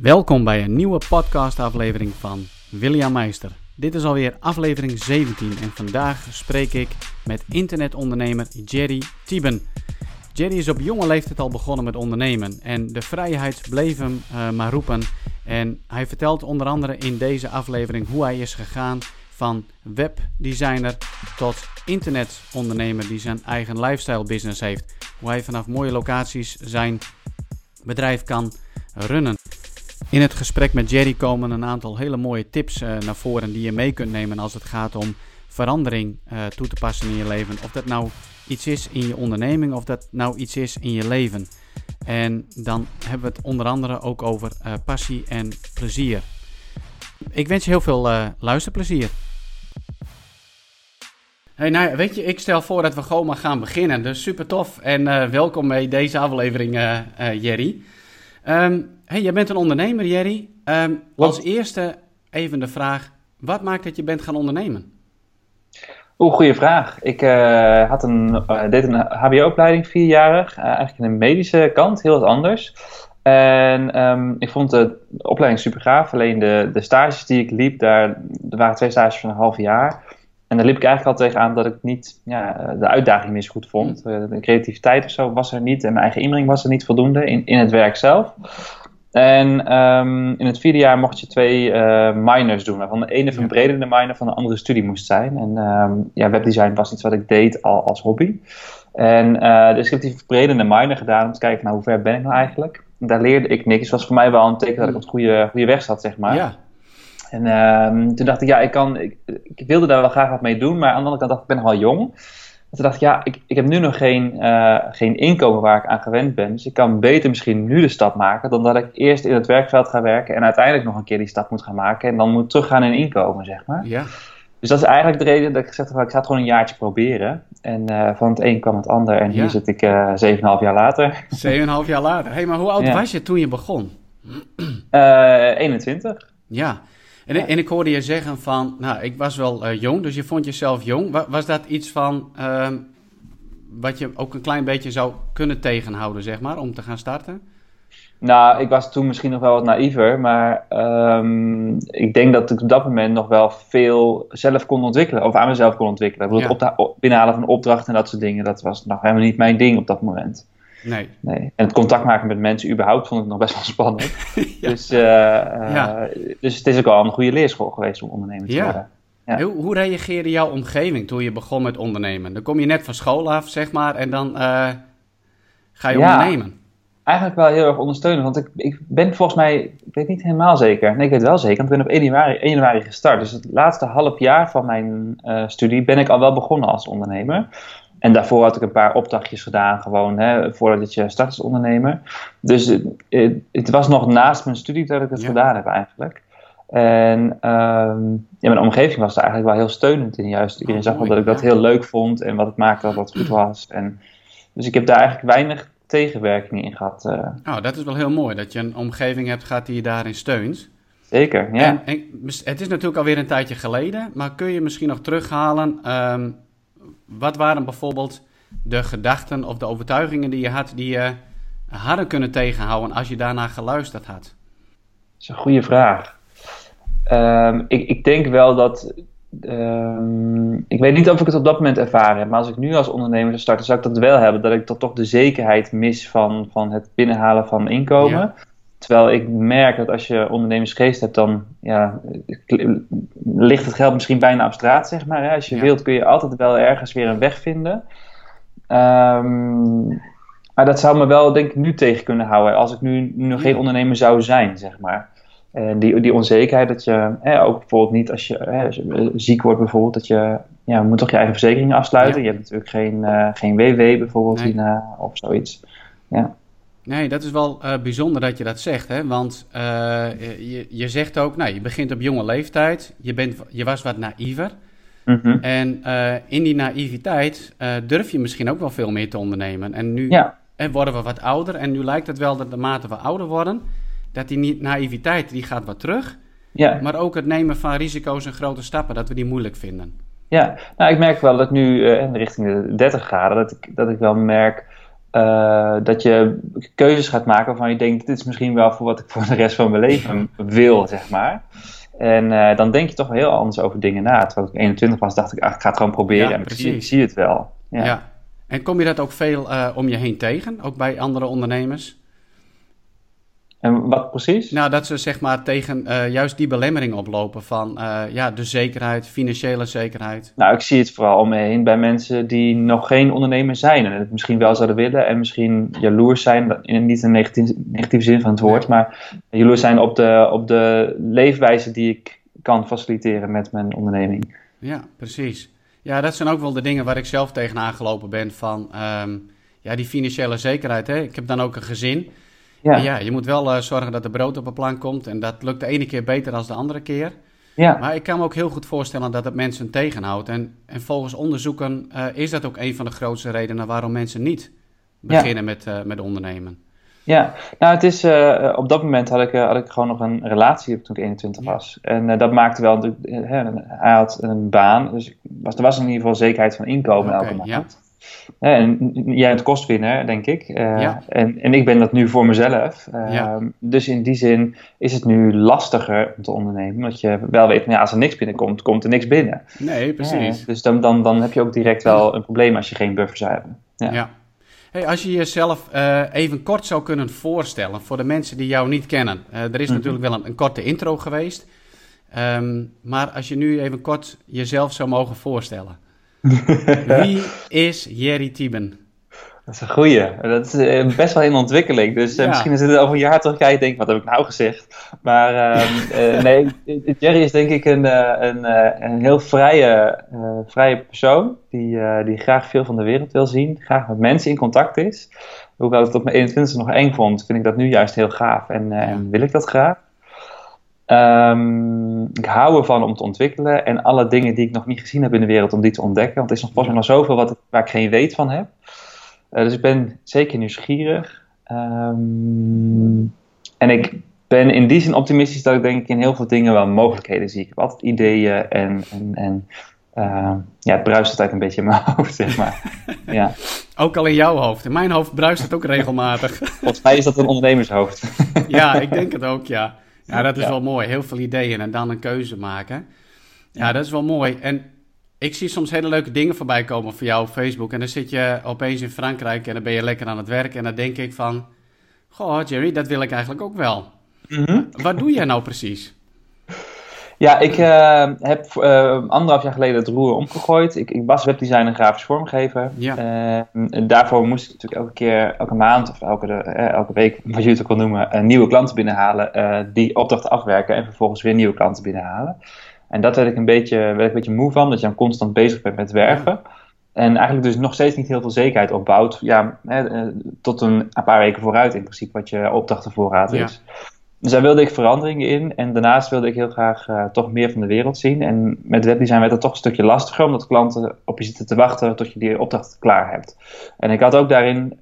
Welkom bij een nieuwe podcastaflevering van William Meister. Dit is alweer aflevering 17 en vandaag spreek ik met internetondernemer Jerry Tieben. Jerry is op jonge leeftijd al begonnen met ondernemen en de vrijheid bleef hem uh, maar roepen. En hij vertelt onder andere in deze aflevering hoe hij is gegaan van webdesigner tot internetondernemer die zijn eigen lifestyle business heeft. Hoe hij vanaf mooie locaties zijn bedrijf kan runnen. In het gesprek met Jerry komen een aantal hele mooie tips uh, naar voren die je mee kunt nemen als het gaat om verandering uh, toe te passen in je leven. Of dat nou iets is in je onderneming of dat nou iets is in je leven. En dan hebben we het onder andere ook over uh, passie en plezier. Ik wens je heel veel luisterplezier. Hey, nou, weet je, ik stel voor dat we gewoon maar gaan beginnen. Dus super tof en welkom bij deze aflevering, Jerry. Um, hey, jij bent een ondernemer, Jerry. Um, als eerste even de vraag: wat maakt dat je bent gaan ondernemen? Oeh, goede vraag. Ik uh, had een, uh, deed een HBO-opleiding, vierjarig, uh, eigenlijk in de medische kant, heel wat anders. En um, ik vond de opleiding super gaaf. Alleen de, de stages die ik liep, daar, er waren twee stages van een half jaar. En daar liep ik eigenlijk al tegenaan dat ik niet ja, de uitdaging meer zo goed vond. De creativiteit of zo was er niet en mijn eigen inbreng was er niet voldoende in, in het werk zelf. En um, in het vierde jaar mocht je twee uh, minors doen, waarvan de ene verbredende minor van de andere studie moest zijn. En um, ja, webdesign was iets wat ik deed al als hobby. En uh, dus ik heb die verbredende minor gedaan om te kijken, nou, hoe ver ben ik nou eigenlijk? En daar leerde ik niks. Dus was voor mij wel een teken dat ik op de goede, goede weg zat, zeg maar. Ja. En um, toen dacht ik, ja, ik, kan, ik, ik, wilde daar wel graag wat mee doen, maar aan de andere kant dacht ik, ik ben nog wel jong. toen dacht ik, ja, ik, ik heb nu nog geen, uh, geen inkomen waar ik aan gewend ben. Dus ik kan beter misschien nu de stap maken dan dat ik eerst in het werkveld ga werken en uiteindelijk nog een keer die stap moet gaan maken en dan moet teruggaan in inkomen, zeg maar. Ja. Dus dat is eigenlijk de reden dat ik gezegd heb, ik ga het gewoon een jaartje proberen. En uh, van het een kwam het ander en hier zit ik uh, 7,5 jaar later. 7,5 jaar later. Hé, hey, maar hoe oud ja. was je toen je begon? Uh, 21. Ja, en, en, ik hoorde je zeggen van, nou, ik was wel uh, jong, dus je vond jezelf jong. Was, was dat iets van uh, wat je ook een klein beetje zou kunnen tegenhouden, zeg maar, om te gaan starten? Nou, ik was toen misschien nog wel wat naïver, maar um, ik denk dat ik op dat moment nog wel veel zelf kon ontwikkelen, of aan mezelf kon ontwikkelen. Ik bedoel, ja. het binnenhalen van opdrachten en dat soort dingen, dat was nog helemaal niet mijn ding op dat moment. Nee. nee. En het contact maken met mensen überhaupt vond ik nog best wel spannend. dus, uh, ja. dus het is ook al een goede leerschool geweest om ondernemer te worden. Ja. Hoe, hoe, reageerde jouw omgeving toen je begon met ondernemen? Dan kom je net van school af, zeg maar, en dan uh, ga je ondernemen. Eigenlijk wel heel erg ondersteunen, want ik, ik ben volgens mij, ik weet niet helemaal zeker, nee ik weet wel zeker, want ik ben op 1 januari, 1 januari gestart. Dus het laatste half jaar van mijn uh, studie ben ik al wel begonnen als ondernemer. En daarvoor had ik een paar opdrachtjes gedaan, gewoon hè, voordat je start als ondernemer. Dus het, het, het, was nog naast mijn studie dat ik het gedaan heb eigenlijk. En um, ja, mijn omgeving was daar eigenlijk wel heel steunend in. Juist iedereen oh, zag wel dat ik dat heel leuk vond en wat het maakte dat wat goed was. En, dus ik heb daar eigenlijk weinig tegenwerking in gehad. Uh. Oh, dat is wel heel mooi dat je een omgeving hebt gehad die je daarin steunt. Zeker, ja. En, en, het is natuurlijk alweer een tijdje geleden, maar kun je misschien nog terughalen... Um, wat waren bijvoorbeeld de gedachten of de overtuigingen die je had, die je hadden kunnen tegenhouden als je daarna geluisterd had? Dat is een goede vraag. Um, ik, ik, denk wel dat. Um, ik weet niet of ik het op dat moment ervaren heb, maar als ik nu als ondernemer zou starten, zou ik dat wel hebben. Dat ik toch, toch de zekerheid mis van, van het binnenhalen van inkomen. Ja. Terwijl ik merk dat als je ondernemersgeest hebt, dan ja, ligt het geld misschien bijna op straat, zeg maar. Hè? Als je wilt kun je altijd wel ergens weer een weg vinden. Um, maar dat zou me wel, denk ik, nu tegen kunnen houden. Als ik nu, nog geen ondernemer zou zijn, zeg maar. En die, die onzekerheid dat je, hè, ook bijvoorbeeld niet als je, hè, als je ziek wordt bijvoorbeeld, dat je, ja, moet toch je eigen verzekering afsluiten. Ja. Je hebt natuurlijk geen, uh, geen WW bijvoorbeeld nee. uh, of zoiets. Ja. Nee, dat is wel uh, bijzonder dat je dat zegt. Hè? Want uh, je, je zegt ook, nou, je begint op jonge leeftijd. Je, bent, je was wat naïver. Mm -hmm. En uh, in die naïviteit durf je misschien ook wel veel meer te ondernemen. En nu ja. worden we wat ouder. En nu lijkt het wel dat de mate we ouder worden, dat die naïviteit die gaat wat terug. Ja. Maar ook het nemen van risico's en grote stappen, dat we die moeilijk vinden. Ja, nou, ik merk wel dat nu in richting de 30 ga, dat ik, dat ik wel merk dat je keuzes gaat maken waarvan je denkt, dit is misschien wel voor wat ik voor de rest van mijn leven wil, zeg maar. En dan denk je toch heel anders over dingen na. Terwijl ik 21 was, dacht ik, ach, ik ga het gewoon proberen ja, en ik zie, ik zie, het wel. Ja. ja. En kom je dat ook veel om je heen tegen, ook bij andere ondernemers? En wat precies? Nou, dat ze zeg maar tegen uh, juist die belemmering oplopen van uh, ja, de zekerheid, financiële zekerheid. Nou, ik zie het vooral om me heen bij mensen die nog geen ondernemer zijn en het misschien wel zouden willen en misschien jaloers zijn, in, niet een negatieve, negatieve zin van het woord, maar jaloers zijn op de, op de leefwijze die ik kan faciliteren met mijn onderneming. Ja, precies. Ja, dat zijn ook wel de dingen waar ik zelf tegenaan gelopen ben van um, ja, die financiële zekerheid. Hè. Ik heb dan ook een gezin. Ja. ja, je moet wel uh, zorgen dat er brood op een plank komt. En dat lukt de ene keer beter dan de andere keer. Ja. Maar ik kan me ook heel goed voorstellen dat het mensen tegenhoudt. En, en volgens onderzoeken uh, is dat ook een van de grootste redenen waarom mensen niet beginnen met, uh, met ondernemen. Ja, nou het is, op dat moment had ik, had ik gewoon nog een relatie toen ik 21 was. En dat maakte wel, hij had een baan, dus was, er was in ieder geval zekerheid van inkomen okay, elke maand. Ja. En jij bent kostwinner, denk ik. Uh, en, en ik ben dat nu voor mezelf. Uh, Dus in die zin is het nu lastiger om te ondernemen. Omdat je wel weet, ja, als er niks binnenkomt, komt er niks binnen. Nee, precies. dus dan, dan, dan heb je ook direct wel een probleem als je geen buffers hebt. Ja. ja. Hey, als je jezelf uh, even kort zou kunnen voorstellen voor de mensen die jou niet kennen. er is mhm. natuurlijk wel een, een, korte intro geweest. Um, maar als je nu even kort jezelf zou mogen voorstellen. Wie is Jerry Tieben? Dat is een goeie. Dat is eh, best wel in ontwikkeling. Dus uh, misschien is het over een jaar terug je denkt, wat heb ik nou gezegd? Maar uh, nee, Jerry is denk ik een, een, een heel vrije, vrije persoon. Die, die graag veel van de wereld wil zien. Graag met mensen in contact is. Hoewel ik het op mijn 21ste nog eng vond, vind ik dat nu juist heel gaaf. En, en wil ik dat graag. Um, ik hou ervan om te ontwikkelen en alle dingen die ik nog niet gezien heb in de wereld, om die te ontdekken. Want er is nog volgens mij nog zoveel wat, waar ik geen weet van heb. Uh, dus ik ben zeker nieuwsgierig. Um, en ik ben in die zin optimistisch dat ik denk ik in heel veel dingen wel mogelijkheden zie. Ik heb altijd ideeën en, en, en uh, ja, het bruist altijd een beetje in mijn hoofd, zeg maar. ja. Ook al in jouw hoofd. In mijn hoofd bruist het ook regelmatig. Volgens mij is dat een ondernemershoofd. ja, ik denk het ook, ja. Ja, dat is wel mooi. Heel veel ideeën en dan een keuze maken. Ja, dat is wel mooi. En ik zie soms hele leuke dingen voorbij komen voor jou op Facebook. En dan zit je opeens in Frankrijk en dan ben je lekker aan het werk. En dan denk ik van, goh Jerry, dat wil ik eigenlijk ook wel. Mm Wat doe jij nou precies? Ja, ik uh, heb uh, anderhalf jaar geleden het roer omgegooid. Ik, ik was webdesigner en grafisch vormgever. Ja. Uh, en daarvoor moest ik natuurlijk elke keer, elke maand of elke, elke week, wat je het ook wil noemen, nieuwe klanten binnenhalen. die opdrachten afwerken en vervolgens weer nieuwe klanten binnenhalen. En dat werd ik een beetje, werd ik een beetje moe van, dat je dan constant bezig bent met werven. En eigenlijk dus nog steeds niet heel veel zekerheid opbouwt. Ja, tot een, een, paar weken vooruit in principe, wat je opdrachtenvoorraad is. Ja. Dus daar wilde ik veranderingen in. En daarnaast wilde ik heel graag uh, toch meer van de wereld zien. En met webdesign werd het toch een stukje lastiger, omdat klanten op je zitten te wachten tot je die opdracht klaar hebt. En ik had ook daarin uh,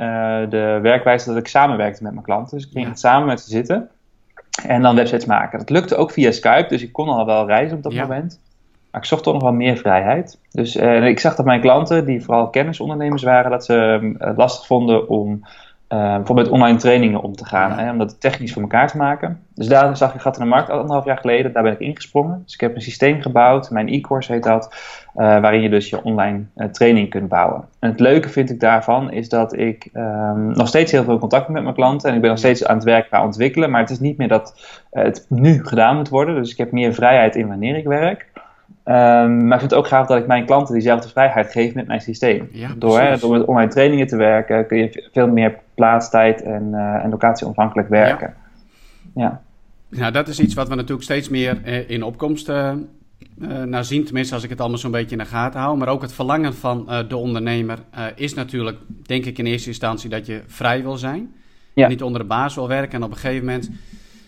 de werkwijze dat ik samenwerkte met mijn klanten. Dus ik ging ja. samen met ze zitten en dan websites maken. Dat lukte ook via Skype, dus ik kon al wel reizen op dat ja. moment. Maar ik zocht toch nog wel meer vrijheid. Dus uh, ik zag dat mijn klanten, die vooral kennisondernemers waren, dat ze lastig vonden om uh, bijvoorbeeld online trainingen om te gaan, hè, om dat technisch voor elkaar te maken. Dus daar zag ik gat in de markt anderhalf jaar geleden, daar ben ik ingesprongen. Dus ik heb een systeem gebouwd, mijn e-course heet dat, uh, waarin je dus je online uh, training kunt bouwen. En het leuke vind ik daarvan is dat ik um, nog steeds heel veel contact heb met mijn klanten en ik ben nog steeds aan het werk qua ontwikkelen, maar het is niet meer dat het nu gedaan moet worden. Dus ik heb meer vrijheid in wanneer ik werk. Um, maar ik vind het ook gaaf dat ik mijn klanten diezelfde vrijheid geef met mijn systeem. door, hè, door met online trainingen te werken kun je veel meer plaatstijd en, uh, en locatieonafhankelijk werken. Ja. ja. Nou, dat is iets wat we natuurlijk steeds meer uh, in opkomst uh, naar zien. Tenminste, als ik het allemaal zo'n beetje in de gaten hou. Maar ook het verlangen van de ondernemer is natuurlijk, denk ik in eerste instantie, dat je vrij wil zijn. Ja. En niet onder de baas wil werken. En op een gegeven moment,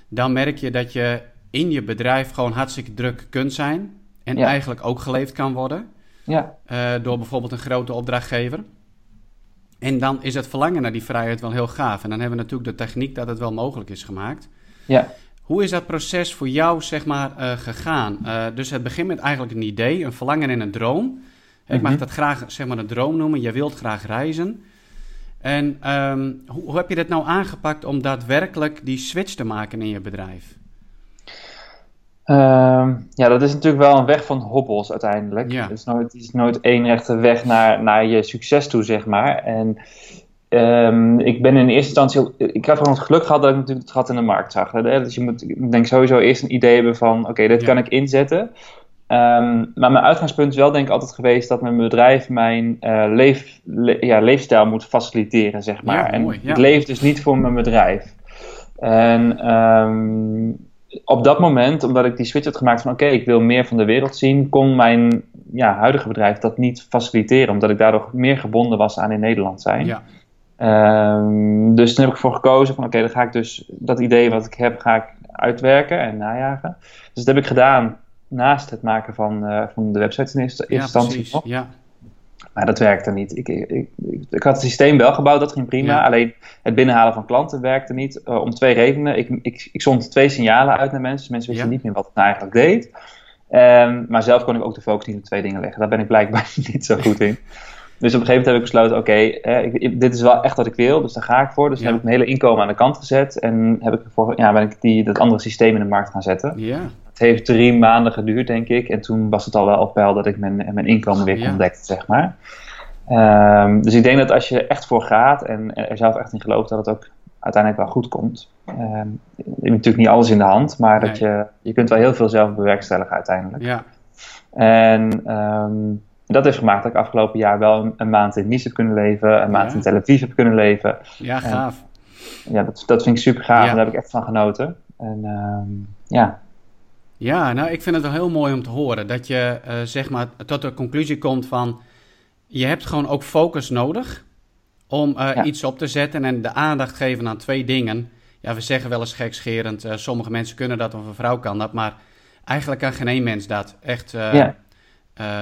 dan merk je dat je in je bedrijf gewoon hartstikke druk kunt zijn. En eigenlijk ook geleefd kan worden. Ja. door bijvoorbeeld een grote opdrachtgever. En dan is het verlangen naar die vrijheid wel heel gaaf. En dan hebben we natuurlijk de techniek dat het wel mogelijk is gemaakt. Ja. Hoe is dat proces voor jou, zeg maar, uh, gegaan? Uh, dus het begint met eigenlijk een idee, een verlangen en een droom. Ik mag mhm. dat graag, zeg maar, een droom noemen. Je wilt graag reizen. En ehm, hoe, hoe heb je dat nou aangepakt om daadwerkelijk die switch te maken in je bedrijf? Ehm, ja, dat is natuurlijk wel een weg van hobbels uiteindelijk. Het, is nooit, het is nooit één rechte weg naar, naar je succes toe, zeg maar. En um, ik ben in eerste instantie, ik heb gewoon het geluk gehad dat ik natuurlijk het gat in de markt zag. Dus je moet, ik denk sowieso eerst een idee hebben van, oké, dit kan ik inzetten. Um, maar mijn uitgangspunt is wel denk ik altijd geweest dat mijn bedrijf mijn uh, leef, le, ja, leefstijl moet faciliteren, zeg maar. Ja, mooi, en ik leef dus niet voor mijn bedrijf. En op dat moment, omdat ik die switch had gemaakt van oké, ik wil meer van de wereld zien, kon mijn ja, huidige bedrijf dat niet faciliteren, omdat ik daardoor meer gebonden was aan in Nederland zijn. Ja. Um, dus toen heb ik ervoor gekozen van oké, dan ga ik dus dat idee wat ik heb, ga ik uitwerken en najagen. Dus dat heb ik gedaan naast het maken van, uh, van de websites in eerste instantie. Ja. Maar dat werkte niet. Ik, ik, ik, ik, had het systeem wel gebouwd, dat ging prima. Alleen het binnenhalen van klanten werkte niet. Uh, om twee redenen. Ik, ik, ik zond twee signalen uit naar mensen. Dus mensen wisten niet meer wat het nou eigenlijk deed. Um, maar zelf kon ik ook de focus niet op twee dingen leggen. Daar ben ik blijkbaar niet zo goed in. Dus op een gegeven moment heb ik besloten, oké, eh, dit is wel echt wat ik wil, dus daar ga ik voor. Dus ja. dan heb ik mijn hele inkomen aan de kant gezet en heb ik ervoor, ja, ben ik die, dat andere systeem in de markt gaan zetten. Ja. Het heeft drie maanden geduurd, denk ik. En toen was het al wel op peil dat ik mijn, mijn inkomen weer kon dekken, zeg maar. Um, dus ik denk dat als je echt voor gaat en er zelf echt in gelooft, dat het ook uiteindelijk wel goed komt. Um, je hebt natuurlijk niet alles in de hand, maar dat je, je kunt wel heel veel zelf bewerkstelligen uiteindelijk. Ja. En um, dat heeft gemaakt dat ik afgelopen jaar wel een, maand in Nice heb kunnen leven, een maand in Tel Aviv heb kunnen leven. Ja, gaaf. En, ja, dat, dat vind ik super gaaf en daar heb ik echt van genoten. En ja. Ja, nou, ik vind het wel heel mooi om te horen dat je uh, zeg maar tot de conclusie komt van je hebt gewoon ook focus nodig om uh, iets op te zetten en de aandacht geven aan twee dingen. Ja, we zeggen wel eens gekscherend, uh, sommige mensen kunnen dat of een vrouw kan dat, maar eigenlijk kan geen één mens dat. Echt ja.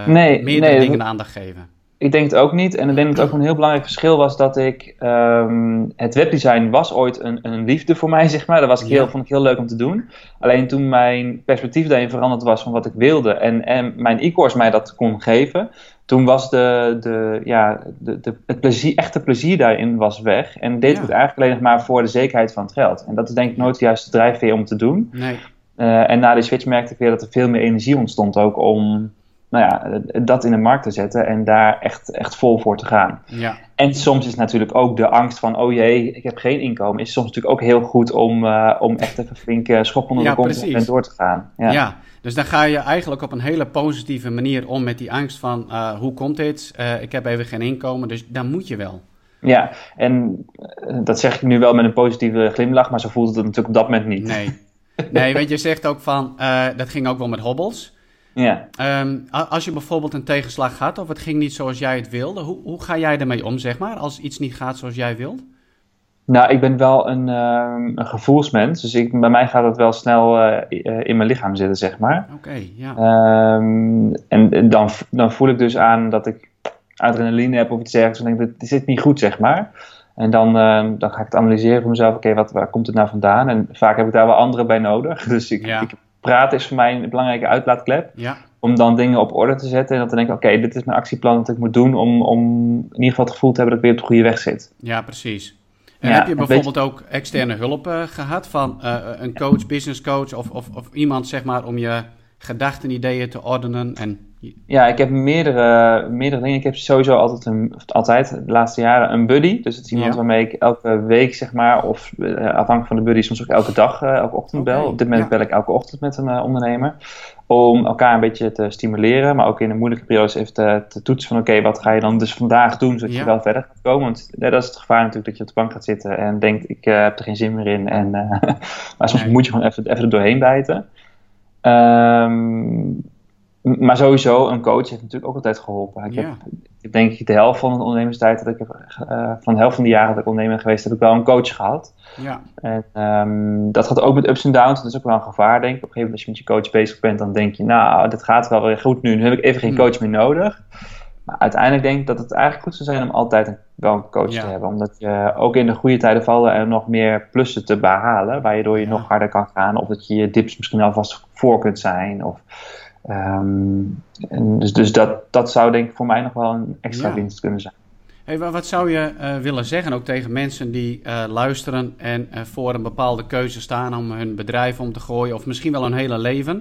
nee, meerdere nee, dingen aandacht geven. Ik denk het ook niet. En ik denk dat het ook een heel belangrijk verschil was dat ik. Um, het webdesign was ooit een, een liefde voor mij, zeg maar. Dat was ik heel, vond ik heel leuk om te doen. Alleen toen mijn perspectief daarin veranderd was van wat ik wilde. En, en mijn e-course mij dat kon geven toen was de, de, ja, de, de, het plezier, echte plezier daarin was weg. En deed ik het eigenlijk alleen nog maar voor de zekerheid van het geld. En dat is denk ik nooit de drijfveer om te doen. Nee. Uh, en na die switch merkte ik weer dat er veel meer energie ontstond ook om nou ja, dat in de markt te zetten en daar echt, echt vol voor te gaan. Ja. En soms is natuurlijk ook de angst van, oh jee, ik heb geen inkomen, is soms natuurlijk ook heel goed om, uh, om echt even flink uh, schop onder de kont en door te gaan. Ja. ja. Dus dan ga je eigenlijk op een hele positieve manier om met die angst van uh, hoe komt dit? Uh, ik heb even geen inkomen, dus dan moet je wel. Ja, en dat zeg ik nu wel met een positieve glimlach, maar zo voelt het natuurlijk op dat moment niet. Nee, nee want je zegt ook van, dat ging ook wel met hobbels. Ja. Um, als je bijvoorbeeld een tegenslag had of het ging niet zoals jij het wilde, hoe, hoe ga jij ermee om, zeg maar, als iets niet gaat zoals jij wilt? Nou, ik ben wel een, uh, een gevoelsmens. Dus ik, bij mij gaat het wel snel uh, in mijn lichaam zitten, zeg maar. Oké, okay, ja. Um, en dan, dan voel ik dus aan dat ik adrenaline heb of iets dergelijks. En denk, dit zit niet goed, zeg maar. En dan, uh, dan ga ik het analyseren voor mezelf. Oké, wat waar komt het nou vandaan? En vaak heb ik daar wel anderen bij nodig. Dus ik, ja. ik praten is voor mij een belangrijke uitlaatklep. Ja. Om dan dingen op orde te zetten. En dan te denken, oké, dit is mijn actieplan dat ik moet doen. Om, om in ieder geval het gevoel te hebben dat ik weer op de goede weg zit. Ja, precies. En heb je bijvoorbeeld ook externe hulp uh, gehad van uh, een coach, business coach of, of, of, iemand zeg maar om je gedachten, ideeën te ordenen? En... Ja, ik heb meerdere, meerdere dingen. Ik heb sowieso altijd, een, altijd de laatste jaren een buddy. Dus het is iemand waarmee ik elke week zeg maar, of uh, afhankelijk van de buddy, soms ook elke dag, elke ochtend bel. Op dit moment bel ik elke ochtend met een ondernemer om elkaar een beetje te stimuleren, maar ook in een moeilijke periodes even te, te toetsen van oké, wat ga je dan dus vandaag doen, zodat je wel verder gaat komen. Want dat is het gevaar natuurlijk dat je op de bank gaat zitten en denkt ik heb er geen zin meer in. En, maar soms moet je gewoon even, even er doorheen bijten. Um, maar sowieso, een coach heeft natuurlijk ook altijd geholpen. Ik, heb, ik denk ik de helft van de ondernemerstijd, dat ik heb, uh, van de helft van de jaren dat ik ondernemer geweest, heb ik wel een coach gehad. Ja. En um, dat gaat ook met ups en downs. Dat is ook wel een gevaar, denk ik. Op een gegeven moment als je met je coach bezig bent, dan denk je, nou, dit gaat wel weer goed nu. Nu heb ik even geen hmm. coach meer nodig. Maar uiteindelijk denk ik dat het eigenlijk goed zou zijn om altijd een, wel een coach ja. te hebben. Omdat je ook in de goede tijden vallen er nog meer plussen te behalen. Waardoor je ja. nog harder kan gaan. Of dat je je dips misschien alvast voor kunt zijn. Of Um, en dus dus dat, dat zou denk ik voor mij nog wel een extra ja. winst kunnen zijn. Hey, wat zou je uh, willen zeggen ook tegen mensen die uh, luisteren en uh, voor een bepaalde keuze staan om hun bedrijf om te gooien, of misschien wel hun hele leven,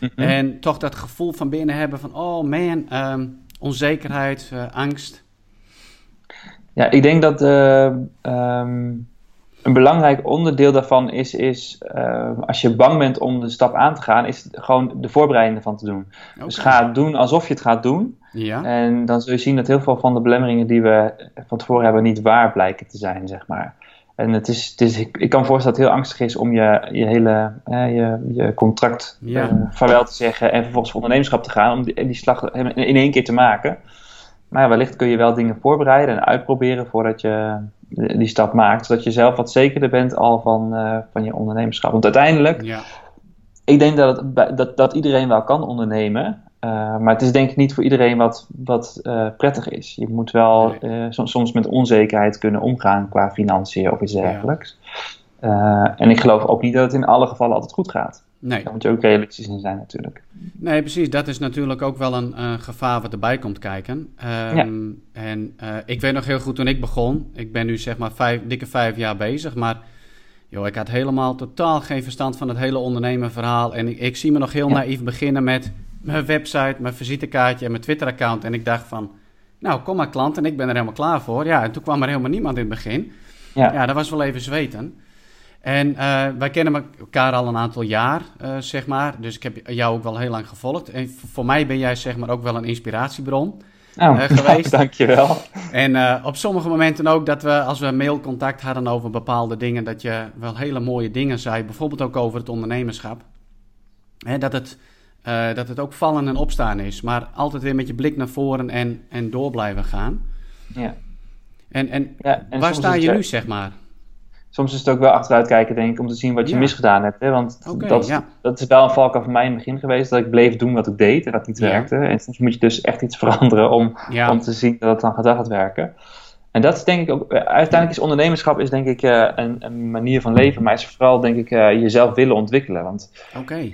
mm -hmm. en toch dat gevoel van binnen hebben van, oh man, um, onzekerheid, angst? Ja, ik denk dat um, een belangrijk onderdeel daarvan is, is uh, als je bang bent om de stap aan te gaan, is gewoon de voorbereiding ervan te doen. Okay. Dus ga doen alsof je het gaat doen. Ja. En dan zul je zien dat heel veel van de belemmeringen die we van tevoren hebben niet waar blijken te zijn, zeg maar. En het is, het is, ik, ik kan me voorstellen dat het heel angstig is om je, je hele eh, je, je contract Ja. uh, vaarwel te zeggen en vervolgens voor ondernemerschap te gaan, om die, die slag in één keer te maken. Maar ja, wellicht kun je wel dingen voorbereiden en uitproberen voordat je die stap maakt, zodat je zelf wat zekerder bent al van, uh, van je ondernemerschap. Want uiteindelijk, Ja. ik denk dat, het, dat, dat iedereen wel kan ondernemen, uh, maar het is denk ik niet voor iedereen wat, wat uh, prettig is. Je moet wel Nee. soms, soms met onzekerheid kunnen omgaan qua financiën of iets dergelijks. En ik geloof ook niet dat het in alle gevallen altijd goed gaat. Nee. Daar moet je ook realistisch in zijn natuurlijk. nee, precies. Dat is natuurlijk ook wel een eh, gevaar wat erbij komt kijken. Ehm, Ja. En eh, ik weet nog heel goed toen ik begon. Ik ben nu zeg maar vijf, dikke vijf jaar bezig, maar joh, ik had helemaal totaal geen verstand van het hele ondernemerverhaal. En ik, ik zie me nog heel Ja. naïef beginnen met mijn website, mijn visitekaartje en mijn Twitter-account. En ik dacht van, nou kom maar klant en ik ben er helemaal klaar voor. Ja, en toen kwam er helemaal niemand in het begin. Ja, Ja, dat was wel even zweten. En eh, wij kennen elkaar al een aantal jaar, eh, zeg maar. Dus ik heb jou ook wel heel lang gevolgd. En voor mij ben jij zeg maar ook wel een inspiratiebron nou, eh, geweest. dankjewel. En op sommige momenten ook dat we, als we mailcontact hadden over bepaalde dingen, dat je wel hele mooie dingen zei. Bijvoorbeeld ook over het ondernemerschap. Hè, dat, het, dat het ook vallen en opstaan is. Maar altijd weer met je blik naar voren en, en door blijven gaan. Ja. En, en, Ja, en waar sta je nu, zeg maar? Soms is het ook wel achteruit kijken, denk ik, om te zien wat je Ja. misgedaan hebt. Hè? Want dat, ja. dat is wel een valkuil van mij in het begin geweest, dat ik bleef doen wat ik deed en dat niet Ja. werkte. En soms moet je dus echt iets veranderen om, om te zien dat het dan gaat, gaat werken. En dat is denk ik ook, eh, uiteindelijk is ondernemerschap is denk ik eh, een, een manier van leven, maar is vooral denk ik eh, jezelf willen ontwikkelen. Want Oké.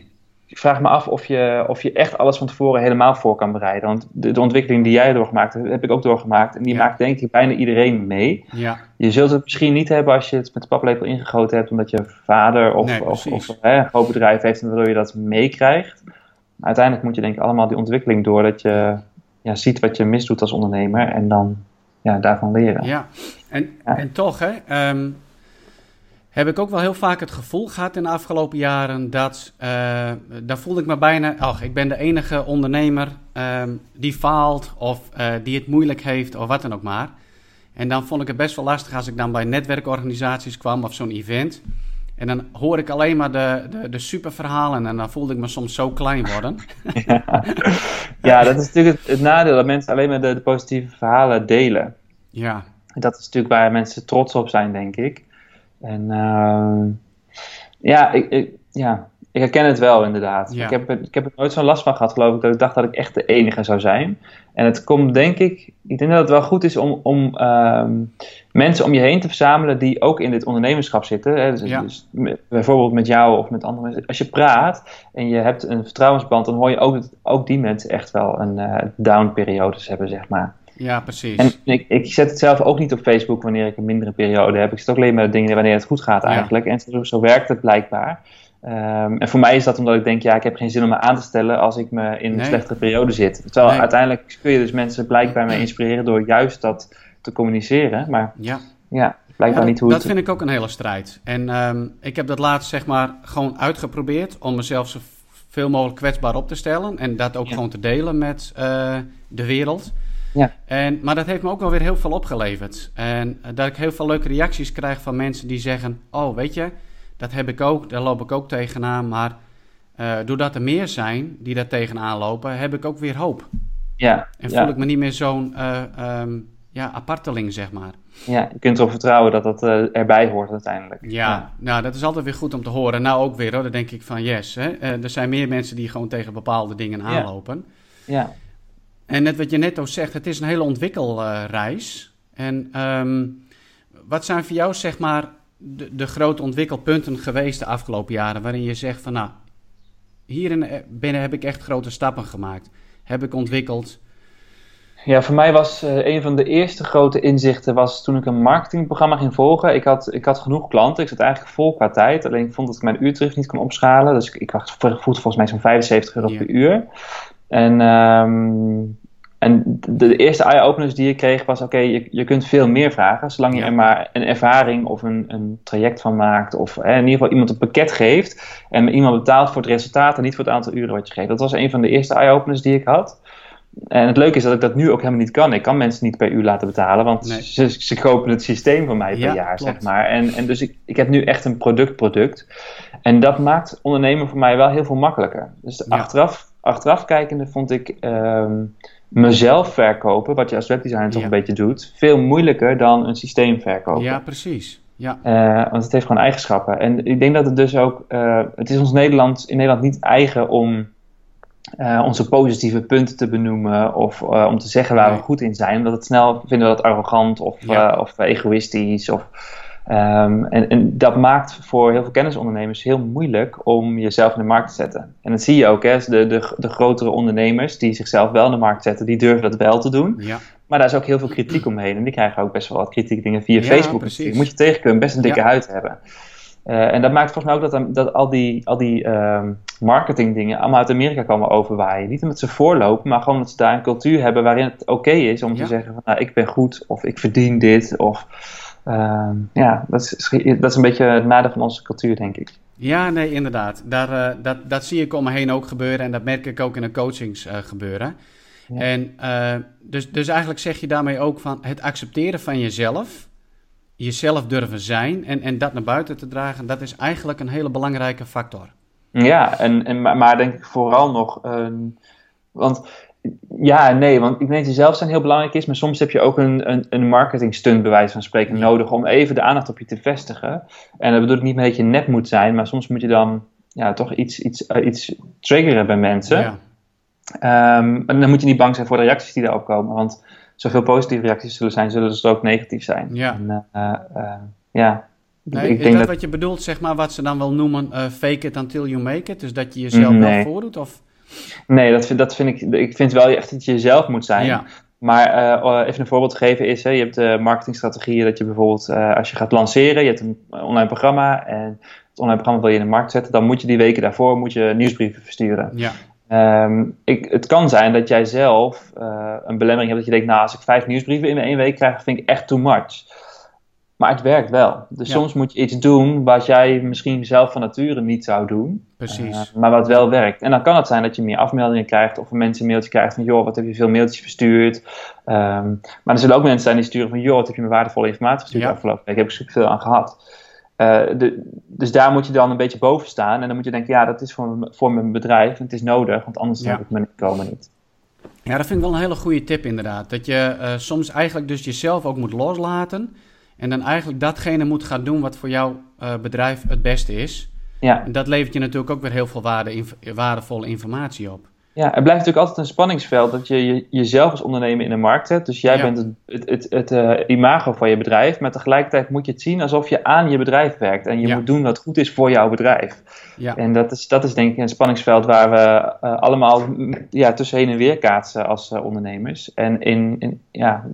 Ik vraag me af of je, of je echt alles van tevoren helemaal voor kan bereiden. Want de, de ontwikkeling die jij doorgemaakt hebt, heb ik ook doorgemaakt. En die Ja. maakt denk ik bijna iedereen mee. Ja. Je zult het misschien niet hebben als je het met de paplepel ingegoten hebt, omdat je vader of, Nee, of, of hè, een groot bedrijf heeft en waardoor je dat meekrijgt. Maar uiteindelijk moet je denk ik allemaal die ontwikkeling door, dat je ja, ziet wat je misdoet als ondernemer en dan ja, daarvan leren. Ja, en, Ja. en toch hè, ehm, heb ik ook wel heel vaak het gevoel gehad in de afgelopen jaren dat, eh daar voelde ik me bijna, ach, ik ben de enige ondernemer ehm, die faalt of eh, die het moeilijk heeft of wat dan ook maar. En dan vond ik het best wel lastig als ik dan bij netwerkorganisaties kwam of zo'n event. En dan hoor ik alleen maar de, de, de superverhalen en dan voelde ik me soms zo klein worden. Ja, dat is natuurlijk het, het nadeel, dat mensen alleen maar de, de positieve verhalen delen. Ja, Dat is natuurlijk waar mensen trots op zijn, denk ik. En ehm, ja, ik, ik, ja, ik herken het wel inderdaad. Ja. Ik, heb, er- ik heb er nooit zo'n last van gehad, geloof ik, dat ik dacht dat ik echt de enige zou zijn. En het komt, denk ik, ik denk dat het wel goed is om, om ehm, mensen om je heen te verzamelen die ook in dit ondernemerschap zitten. Hè? Dus, Ja. dus met- bijvoorbeeld met jou of met andere mensen. Als je praat en je hebt een vertrouwensband, dan hoor je ook dat ook die mensen echt wel een eh down-periodes hebben, zeg maar. Ja precies. En ik, ik zet het zelf ook niet op Facebook wanneer ik een mindere periode heb. Ik zet ook alleen maar dingen wanneer het goed gaat Ja. eigenlijk. En zo, zo werkt het blijkbaar. Ehm, en voor mij is dat omdat ik denk, ja, ik heb geen zin om me aan te stellen als ik me in Nee. een slechtere periode zit. Terwijl Nee. uiteindelijk kun je dus mensen blijkbaar mee inspireren door juist dat te communiceren. Maar ja. ja, blijkbaar Ja, niet hoe dat het... vind ik ook een hele strijd. En ehm, ik heb dat laatst zeg maar gewoon uitgeprobeerd om mezelf zo veel mogelijk kwetsbaar op te stellen en dat ook Ja. gewoon te delen met eh, de wereld. Ja. En, maar dat heeft me ook wel weer heel veel opgeleverd. En eh, dat ik heel veel leuke reacties krijg van mensen die zeggen: Oh, weet je, dat heb ik ook, daar loop ik ook tegenaan. Maar eh, doordat er meer zijn die daar tegenaan lopen, heb ik ook weer hoop. Ja, En ja, voel ik me niet meer zo'n eh, ehm, ja, aparteling, zeg maar. ja, je kunt erop vertrouwen dat dat erbij hoort uiteindelijk. Ja, nou dat is altijd weer goed om te horen. Nou ook weer hoor, dan denk ik van yes. Hè? Er zijn meer mensen die gewoon tegen bepaalde dingen aanlopen. Ja, En net wat je net ook zegt, het is een hele ontwikkelreis. en ehm, wat zijn voor jou zeg maar de, de grote ontwikkelpunten geweest de afgelopen jaren... waarin je zegt van nou, hierin eh, binnen heb ik echt grote stappen gemaakt. Heb ik ontwikkeld. Ja, voor mij was uh, een van de eerste grote inzichten was toen ik een marketingprogramma ging volgen. Ik had, ik had genoeg klanten, ik zat eigenlijk vol qua tijd. Alleen ik vond dat ik mijn uurtarief niet kon opschalen. Dus ik, ik voelde volgens mij zo'n 75 euro per uur. En, um, en de, eerste eye-openers die ik kreeg was: oké, je, je kunt veel meer vragen. Zolang je er maar een ervaring of een, een traject van maakt. Of in ieder geval iemand een pakket geeft. En iemand betaalt voor het resultaat en niet voor het aantal uren wat je geeft. Dat was een van de eerste eye-openers die ik had. En het leuke is dat ik dat nu ook helemaal niet kan. Ik kan mensen niet per uur laten betalen, want ze, ze kopen het systeem van mij per jaar, zeg maar. En, en dus ik, ik heb nu echt een product-product. En dat maakt ondernemen voor mij wel heel veel makkelijker. Dus achteraf, achteraf kijkende vond ik um, mezelf verkopen, wat je als webdesigner toch een beetje doet, veel moeilijker dan een systeem verkopen. Ja, precies. Ja. Uh, want het heeft gewoon eigenschappen. En ik denk dat het dus ook, uh, het is ons Nederland, in Nederland niet eigen om uh, onze positieve punten te benoemen of om te zeggen waar we goed in zijn. Omdat het snel vinden we dat arrogant of, ja. of egoïstisch. Of, um, en, en, dat maakt voor heel veel kennisondernemers heel moeilijk om jezelf in de markt te zetten. En dat zie je ook, hè? De, de, de grotere ondernemers die zichzelf wel in de markt zetten, die durven dat wel te doen. Ja. Maar daar is ook heel veel kritiek omheen. En die krijgen ook best wel wat kritiek dingen via ja, Facebook. Precies. Moet je tegen kunnen, best een dikke huid hebben. Uh, en dat maakt volgens mij ook dat, dat al die, al die um, marketing dingen allemaal uit Amerika komen overwaaien. Niet omdat ze voorlopen, maar gewoon omdat ze daar een cultuur hebben waarin het oké okay is om te zeggen van nou, ik ben goed of ik verdien dit. Of, ja, dat is, dat is een beetje het nadeel van onze cultuur, denk ik. Ja, nee, inderdaad. Daar, uh, dat, dat zie ik om me heen ook gebeuren en dat merk ik ook in de coachings uh, gebeuren. Ja. En dus, dus eigenlijk zeg je daarmee ook van het accepteren van jezelf jezelf durven zijn en, en dat naar buiten te dragen, dat is eigenlijk een hele belangrijke factor. Ja, en, en, maar denk ik vooral nog, uh, want ja nee, want ik denk dat jezelf zijn heel belangrijk is, maar soms heb je ook een, een, een marketing stunt bij wijze van spreken nodig om even de aandacht op je te vestigen. En dat bedoel ik niet meer dat je net moet zijn, maar soms moet je dan ja, toch iets, iets, uh, iets triggeren bij mensen. Ja. Um, en dan moet je niet bang zijn voor de reacties die daarop komen, want zoveel positieve reacties zullen zijn, zullen ze ook negatief zijn. Ja. En, uh, uh, ja. Nee, ik is denk dat, dat, wat je bedoelt, zeg maar, wat ze dan wel noemen fake it until you make it? Dus dat je jezelf nee. wel voordoet? Of? Nee, dat vind, dat vind ik, ik vind wel echt dat je jezelf moet zijn. Ja. Maar uh, even een voorbeeld te geven is, hè, je hebt de marketingstrategieën dat je bijvoorbeeld, uh, als je gaat lanceren, je hebt een online programma en het online programma wil je in de markt zetten, dan moet je die weken daarvoor moet je nieuwsbrieven versturen. Ja. Um, ik, het kan zijn dat jij zelf uh, een belemmering hebt dat je denkt, nou als ik vijf nieuwsbrieven in één week krijg, vind ik echt too much. Maar het werkt wel. Dus ja. soms moet je iets doen wat jij misschien zelf van nature niet zou doen. Precies. Uh, maar wat wel werkt. En dan kan het zijn dat je meer afmeldingen krijgt of mensen een mailtje krijgt van joh, wat heb je veel mailtjes verstuurd. Um, maar er zullen ook mensen zijn die sturen van joh, wat heb je me waardevolle informatie verstuurd Ja. afgelopen week. Daar heb ik veel aan gehad. Uh, de, dus daar moet je dan een beetje boven staan. En dan moet je denken, ja, dat is voor, voor mijn bedrijf. En het is nodig, want anders Ja. heb ik mijn inkomen niet. Ja, dat vind ik wel een hele goede tip inderdaad. Dat je eh, soms eigenlijk dus jezelf ook moet loslaten. En dan eigenlijk datgene moet gaan doen wat voor jouw eh, bedrijf het beste is. Ja. En dat levert je natuurlijk ook weer heel veel waarde, inf- waardevolle informatie op. Ja, er blijft natuurlijk altijd een spanningsveld dat je, je jezelf als ondernemer in de markt zet. Dus jij Ja. bent het, het, het, het eh, imago van je bedrijf, maar tegelijkertijd moet je het zien alsof je aan je bedrijf werkt. En je Ja. moet doen wat goed is voor jouw bedrijf. Ja, En dat is, dat is denk ik een spanningsveld waar we eh, allemaal mm, ja, tussen heen en weer kaatsen als ondernemers. En in, in ja,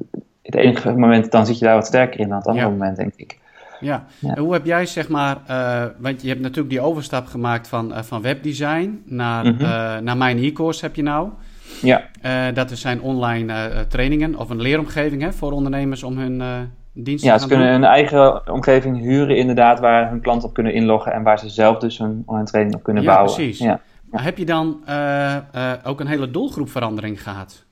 het enige moment dan zit je daar wat sterker in dan het andere Ja. moment, denk ik. ja. Ja. En hoe heb jij zeg maar, eh, want je hebt natuurlijk die overstap gemaakt van, eh, van webdesign naar, Mhm. eh, naar mijn e-course heb je nou. Ja, dat zijn online trainingen of een leeromgeving hè, voor ondernemers om hun diensten ja te ze gaan kunnen hun eigen omgeving huren inderdaad waar hun klanten op kunnen inloggen en waar ze zelf dus hun online training op kunnen Ja, bouwen. precies. Ja. Maar heb je dan ook een hele doelgroepverandering gehad?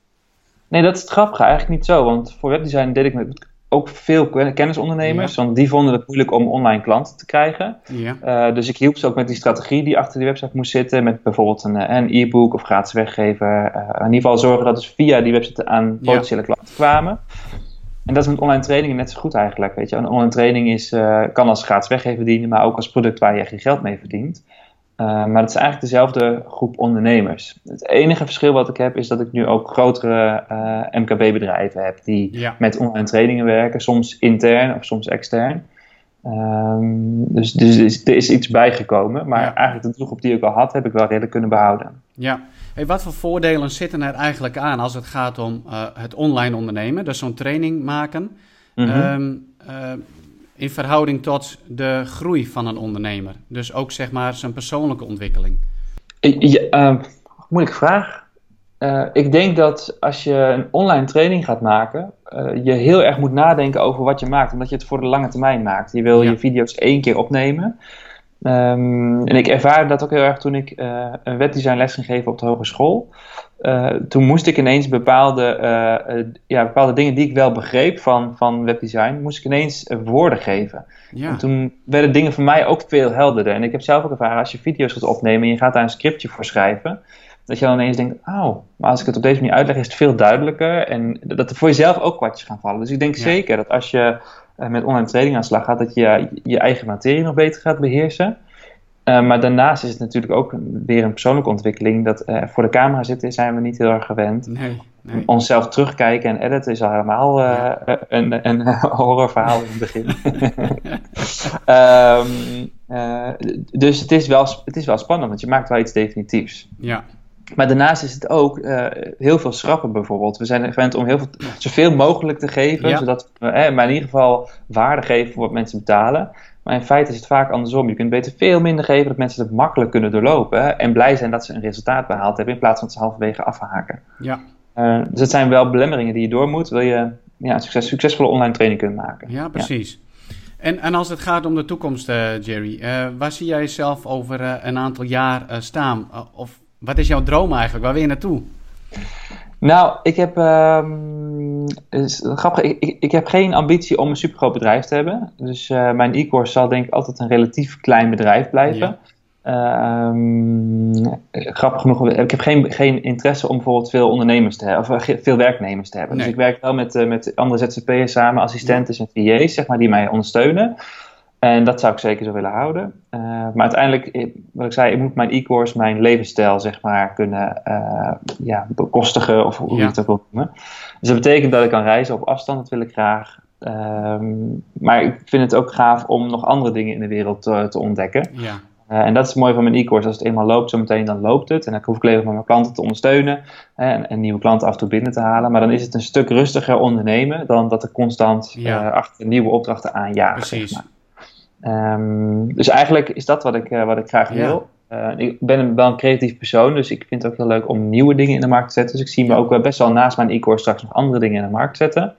Nee, dat is het grappige. Eigenlijk niet zo. Want voor webdesign deed ik met ook veel ken- kennisondernemers. Want die vonden het moeilijk om online klanten te krijgen. Ja, Uh, dus ik hielp ze ook met die strategie die achter die website moest zitten. Met bijvoorbeeld een, eh, een e-book of gratis weggever. Uh, in ieder geval zorgen dat ze via die website aan Ja. potentiële klanten kwamen. En dat is met online trainingen net zo goed eigenlijk. Weet je. Een online training is, uh, kan als gratis weggever dienen, maar ook als product waar je geen geld mee verdient. Uh, maar het is eigenlijk dezelfde groep ondernemers. Het enige verschil wat ik heb is dat ik nu ook grotere uh, MKB-bedrijven heb die ja. met online trainingen werken, soms intern of soms extern. Um, dus, dus er is iets bijgekomen, maar Ja. eigenlijk de doelgroep die ik al had, heb ik wel redelijk kunnen behouden. Ja, hey, wat voor voordelen zitten er eigenlijk aan als het gaat om uh, het online ondernemen, dus zo'n training maken, mm -hmm. In verhouding tot de groei van een ondernemer? Dus ook zeg maar zijn persoonlijke ontwikkeling. Ja, uh, moeilijke vraag. ik denk dat als je een online training gaat maken, je heel erg moet nadenken over wat je maakt, omdat je het voor de lange termijn maakt. Je wil ja. je video's één keer opnemen. Um, en ik ervaarde dat ook heel erg toen ik uh, een webdesign les ging geven op de hogeschool. Uh, toen moest ik ineens bepaalde, uh, ja, bepaalde dingen die ik wel begreep van, van webdesign, moest ik ineens woorden geven. Ja. En toen werden dingen voor mij ook veel helderder. En ik heb zelf ook ervaren, als je video's gaat opnemen en je gaat daar een scriptje voor schrijven, dat je dan ineens denkt, oh, maar als ik het op deze manier uitleg, is het veel duidelijker. En dat er voor jezelf ook kwartjes gaan vallen. Dus ik denk ja. zeker dat als je met online training aan de slag gaat, dat je je eigen materie nog beter gaat beheersen. Uh, maar daarnaast is het natuurlijk ook weer een persoonlijke ontwikkeling. Dat uh, voor de camera zitten zijn we niet heel erg gewend. Nee, nee. Onszelf terugkijken en editen is al helemaal ja. een, een horrorverhaal in het begin. um, dus het is, wel, het is wel spannend, want je maakt wel iets definitiefs. Ja. Maar daarnaast is het ook uh, heel veel schrappen bijvoorbeeld. We zijn gewend om heel veel, zoveel mogelijk te geven, ja. zodat we eh, maar in ieder geval waarde geven voor wat mensen betalen. Maar in feite is het vaak andersom. Je kunt beter veel minder geven, dat mensen het makkelijk kunnen doorlopen en blij zijn dat ze een resultaat behaald hebben, in plaats van dat ze halverwege afhaken. Ja. Uh, dus het zijn wel belemmeringen die je door moet, wil je ja, een succes, succesvolle online training kunnen maken. Ja, precies. Ja. En, en als het gaat om de toekomst, uh, Jerry, waar zie jij jezelf over een aantal jaar staan? of wat is jouw droom eigenlijk? Waar wil je naartoe? Nou, ik heb, um, is grappig, ik, ik, ik, heb geen ambitie om een supergroot bedrijf te hebben. Dus uh, mijn e-course zal denk ik altijd een relatief klein bedrijf blijven. Ja. Um, grappig genoeg, ik heb geen, geen interesse om bijvoorbeeld veel ondernemers te hebben, of veel werknemers te hebben. Nee. Dus ik werk wel met, uh, met andere ZZP'ers samen, assistenten ja. en VA's, zeg maar, die mij ondersteunen. En dat zou ik zeker zo willen houden. Uh, maar uiteindelijk, wat ik zei, ik moet mijn e-course, mijn levensstijl, zeg maar, kunnen uh, ja, bekostigen, of hoe ja. je het ook wil noemen. Dus dat betekent dat ik kan reizen op afstand, dat wil ik graag. Um, maar ik vind het ook gaaf om nog andere dingen in de wereld te, te ontdekken. Ja. Uh, en dat is mooi van mijn e-course. Als het eenmaal loopt, zometeen dan loopt het. En dan hoef ik alleen maar mijn klanten te ondersteunen. En, en, nieuwe klanten af en toe binnen te halen. Maar dan is het een stuk rustiger ondernemen dan dat er constant ja. achter nieuwe opdrachten aanjagen. Precies. Zeg maar. Um, dus eigenlijk is dat wat ik, uh, wat ik graag wil. Ja. Uh, ik ben een, wel een creatief persoon, dus ik vind het ook heel leuk om nieuwe dingen in de markt te zetten. Dus ik zie me ook best wel naast mijn e-course straks nog andere dingen in de markt zetten.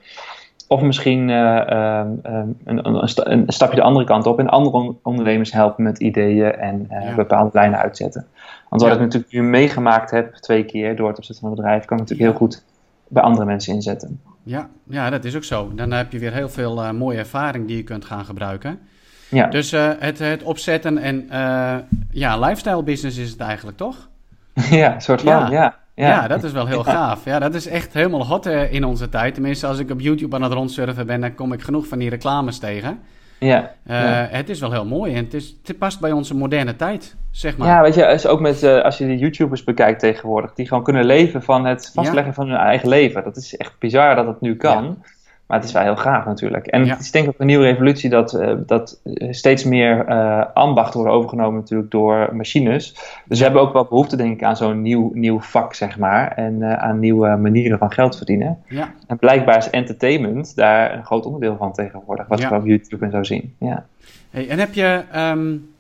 Of misschien uh, um, een, een, een, stapje de andere kant op en andere ondernemers helpen met ideeën en ja. bepaalde lijnen uitzetten. Want wat ik natuurlijk nu meegemaakt heb twee keer door het opzetten van een bedrijf, kan ik natuurlijk heel goed bij andere mensen inzetten. Ja, ja, dat is ook zo. Dan heb je weer heel veel mooie ervaring die je kunt gaan gebruiken. Ja. Dus uh, het, het opzetten en uh, ja, lifestyle business is het eigenlijk, toch? Ja, een soort van, ja. ja. Ja. ja, dat is wel heel gaaf. Ja, dat is echt helemaal hot uh, in onze tijd. Tenminste, als ik op YouTube aan het rondsurfen ben, dan kom ik genoeg van die reclames tegen. Ja, ja. Het is wel heel mooi en het, is, het past bij onze moderne tijd, zeg maar. Ja, weet je, is ook met, als je de YouTubers bekijkt tegenwoordig, die gewoon kunnen leven van het vastleggen van hun eigen leven. Dat is echt bizar dat het nu kan. Maar het is wel heel gaaf natuurlijk. En ja. het is denk ik ook een nieuwe revolutie dat, uh, dat steeds meer uh, ambachten worden overgenomen natuurlijk door machines. Dus we hebben ook wel behoefte denk ik aan zo'n nieuw, nieuw vak zeg maar. En uh, aan nieuwe manieren van geld verdienen. Ja. En blijkbaar is entertainment daar een groot onderdeel van tegenwoordig. Wat ja. we op YouTube en zo zien. Ja. Hey, en heb je... Um...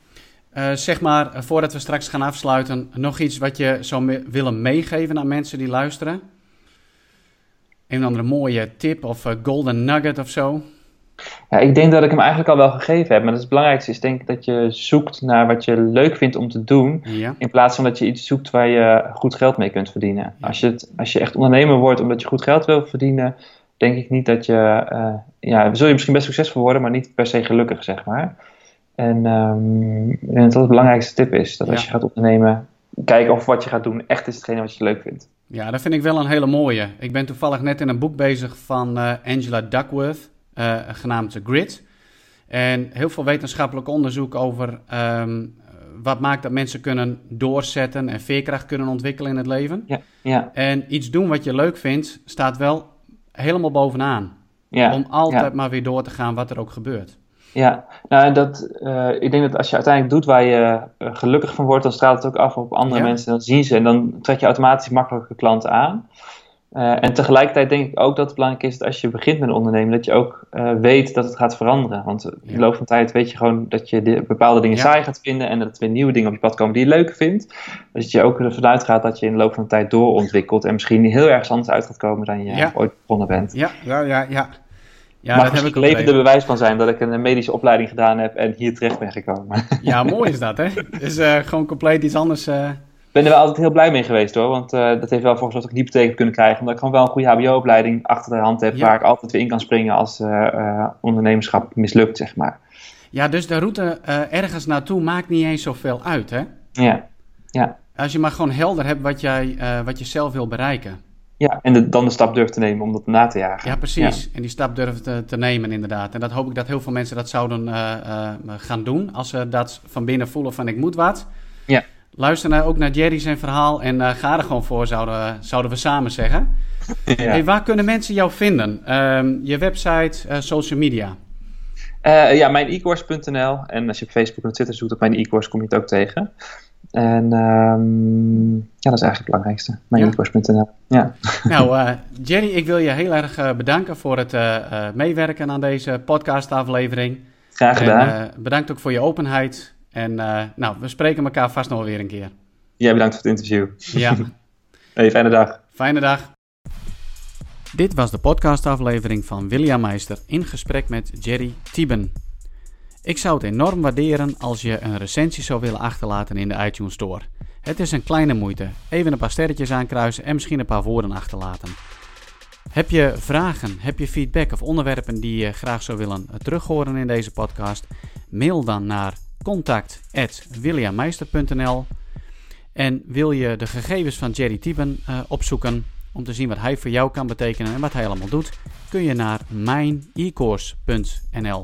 Uh, zeg maar, voordat we straks gaan afsluiten, nog iets wat je zou me willen meegeven aan mensen die luisteren? Een andere mooie tip of uh, golden nugget of zo? Ja, ik denk dat ik hem eigenlijk al wel gegeven heb. Maar het belangrijkste is denk ik dat je zoekt naar wat je leuk vindt om te doen. Ja. In plaats van dat je iets zoekt waar je goed geld mee kunt verdienen. Ja. Als, je het, als je echt ondernemer wordt omdat je goed geld wil verdienen, denk ik niet dat je. Uh, ja, zul je misschien best succesvol worden, maar niet per se gelukkig, zeg maar. En um, ik denk dat dat het belangrijkste tip is. Dat als je gaat ondernemen, kijken of wat je gaat doen echt is hetgene wat je leuk vindt. Ja, dat vind ik wel een hele mooie. Ik ben toevallig net in een boek bezig van uh, Angela Duckworth, uh, genaamd The Grid. En heel veel wetenschappelijk onderzoek over um, wat maakt dat mensen kunnen doorzetten en veerkracht kunnen ontwikkelen in het leven. Ja, ja. En iets doen wat je leuk vindt, staat wel helemaal bovenaan. Ja, om altijd ja. maar weer door te gaan wat er ook gebeurt. Ja, nou, dat, uh, ik denk dat als je uiteindelijk doet waar je uh, gelukkig van wordt, dan straalt het ook af op andere Ja. mensen. Dan zien ze en dan trek je automatisch makkelijker klanten aan. Uh, en tegelijkertijd denk ik ook dat het belangrijk is dat als je begint met een ondernemen, dat je ook weet dat het gaat veranderen. Want in de Ja. loop van de tijd weet je gewoon dat je de, bepaalde dingen Ja. saai gaat vinden en dat er weer nieuwe dingen op je pad komen die je leuk vindt. Dus dat je ook ervan uitgaat dat je in de loop van de tijd doorontwikkelt en misschien heel ergens anders uit gaat komen dan je ooit begonnen bent. Ja, ja, ja, ja. Ja, Mag dat heb ik ook levende even. bewijs van zijn dat ik een medische opleiding gedaan heb en hier terecht ben gekomen. Ja, mooi is dat, hè? Dus eh, gewoon compleet iets anders. Ik ben er wel altijd heel blij mee geweest hoor, want eh, dat heeft wel dat ik een hypotheek heb kunnen krijgen. Omdat ik gewoon wel een goede HBO-opleiding achter de hand heb, Ja. waar ik altijd weer in kan springen als ondernemerschap mislukt, zeg maar. Ja, dus de route ergens naartoe maakt niet eens zoveel uit, hè? Ja, ja. Als je maar gewoon helder hebt wat, jij, wat je zelf wil bereiken. Ja. en de- dan de stap durft te nemen om dat na te jagen. Ja, precies. En die stap durven te, te nemen, inderdaad. En dat hoop ik dat heel veel mensen dat zouden eh, eh, gaan doen. Als ze dat van binnen voelen van ik moet wat. Ja. Luister nou ook naar Jerry zijn verhaal en eh, ga er gewoon voor, zouden, zouden we samen zeggen. Ja. Hey, waar kunnen mensen jou vinden? Ehm, je website, social media. Ja, mijn e-course.nl. En als je op Facebook en Twitter zoekt op mijn e-course, kom je het ook tegen. En ehm, ja, dat is eigenlijk het belangrijkste. Mijn Ja. Ja. Nou, Jerry, ik wil je heel erg eh, bedanken voor het eh, meewerken aan deze podcastaflevering. Graag gedaan. En, bedankt ook voor je openheid. En nou, we spreken elkaar vast nog wel weer een keer. Jij bedankt voor het interview. Ja, Hey, fijne dag. fijne dag. Dit was de podcastaflevering van William Meister in gesprek met Jerry Tieben. Ik zou het enorm waarderen als je een recensie zou willen achterlaten in de iTunes Store. Het is een kleine moeite. Even een paar sterretjes aankruisen en misschien een paar woorden achterlaten. Heb je vragen, heb je feedback of onderwerpen die je graag zou willen terughoren in deze podcast? Mail dan naar contact.williammeister.nl En wil je de gegevens van Jerry Tieben eh, opzoeken om te zien wat hij voor jou kan betekenen en wat hij allemaal doet, kun je naar mijnecourse.nl.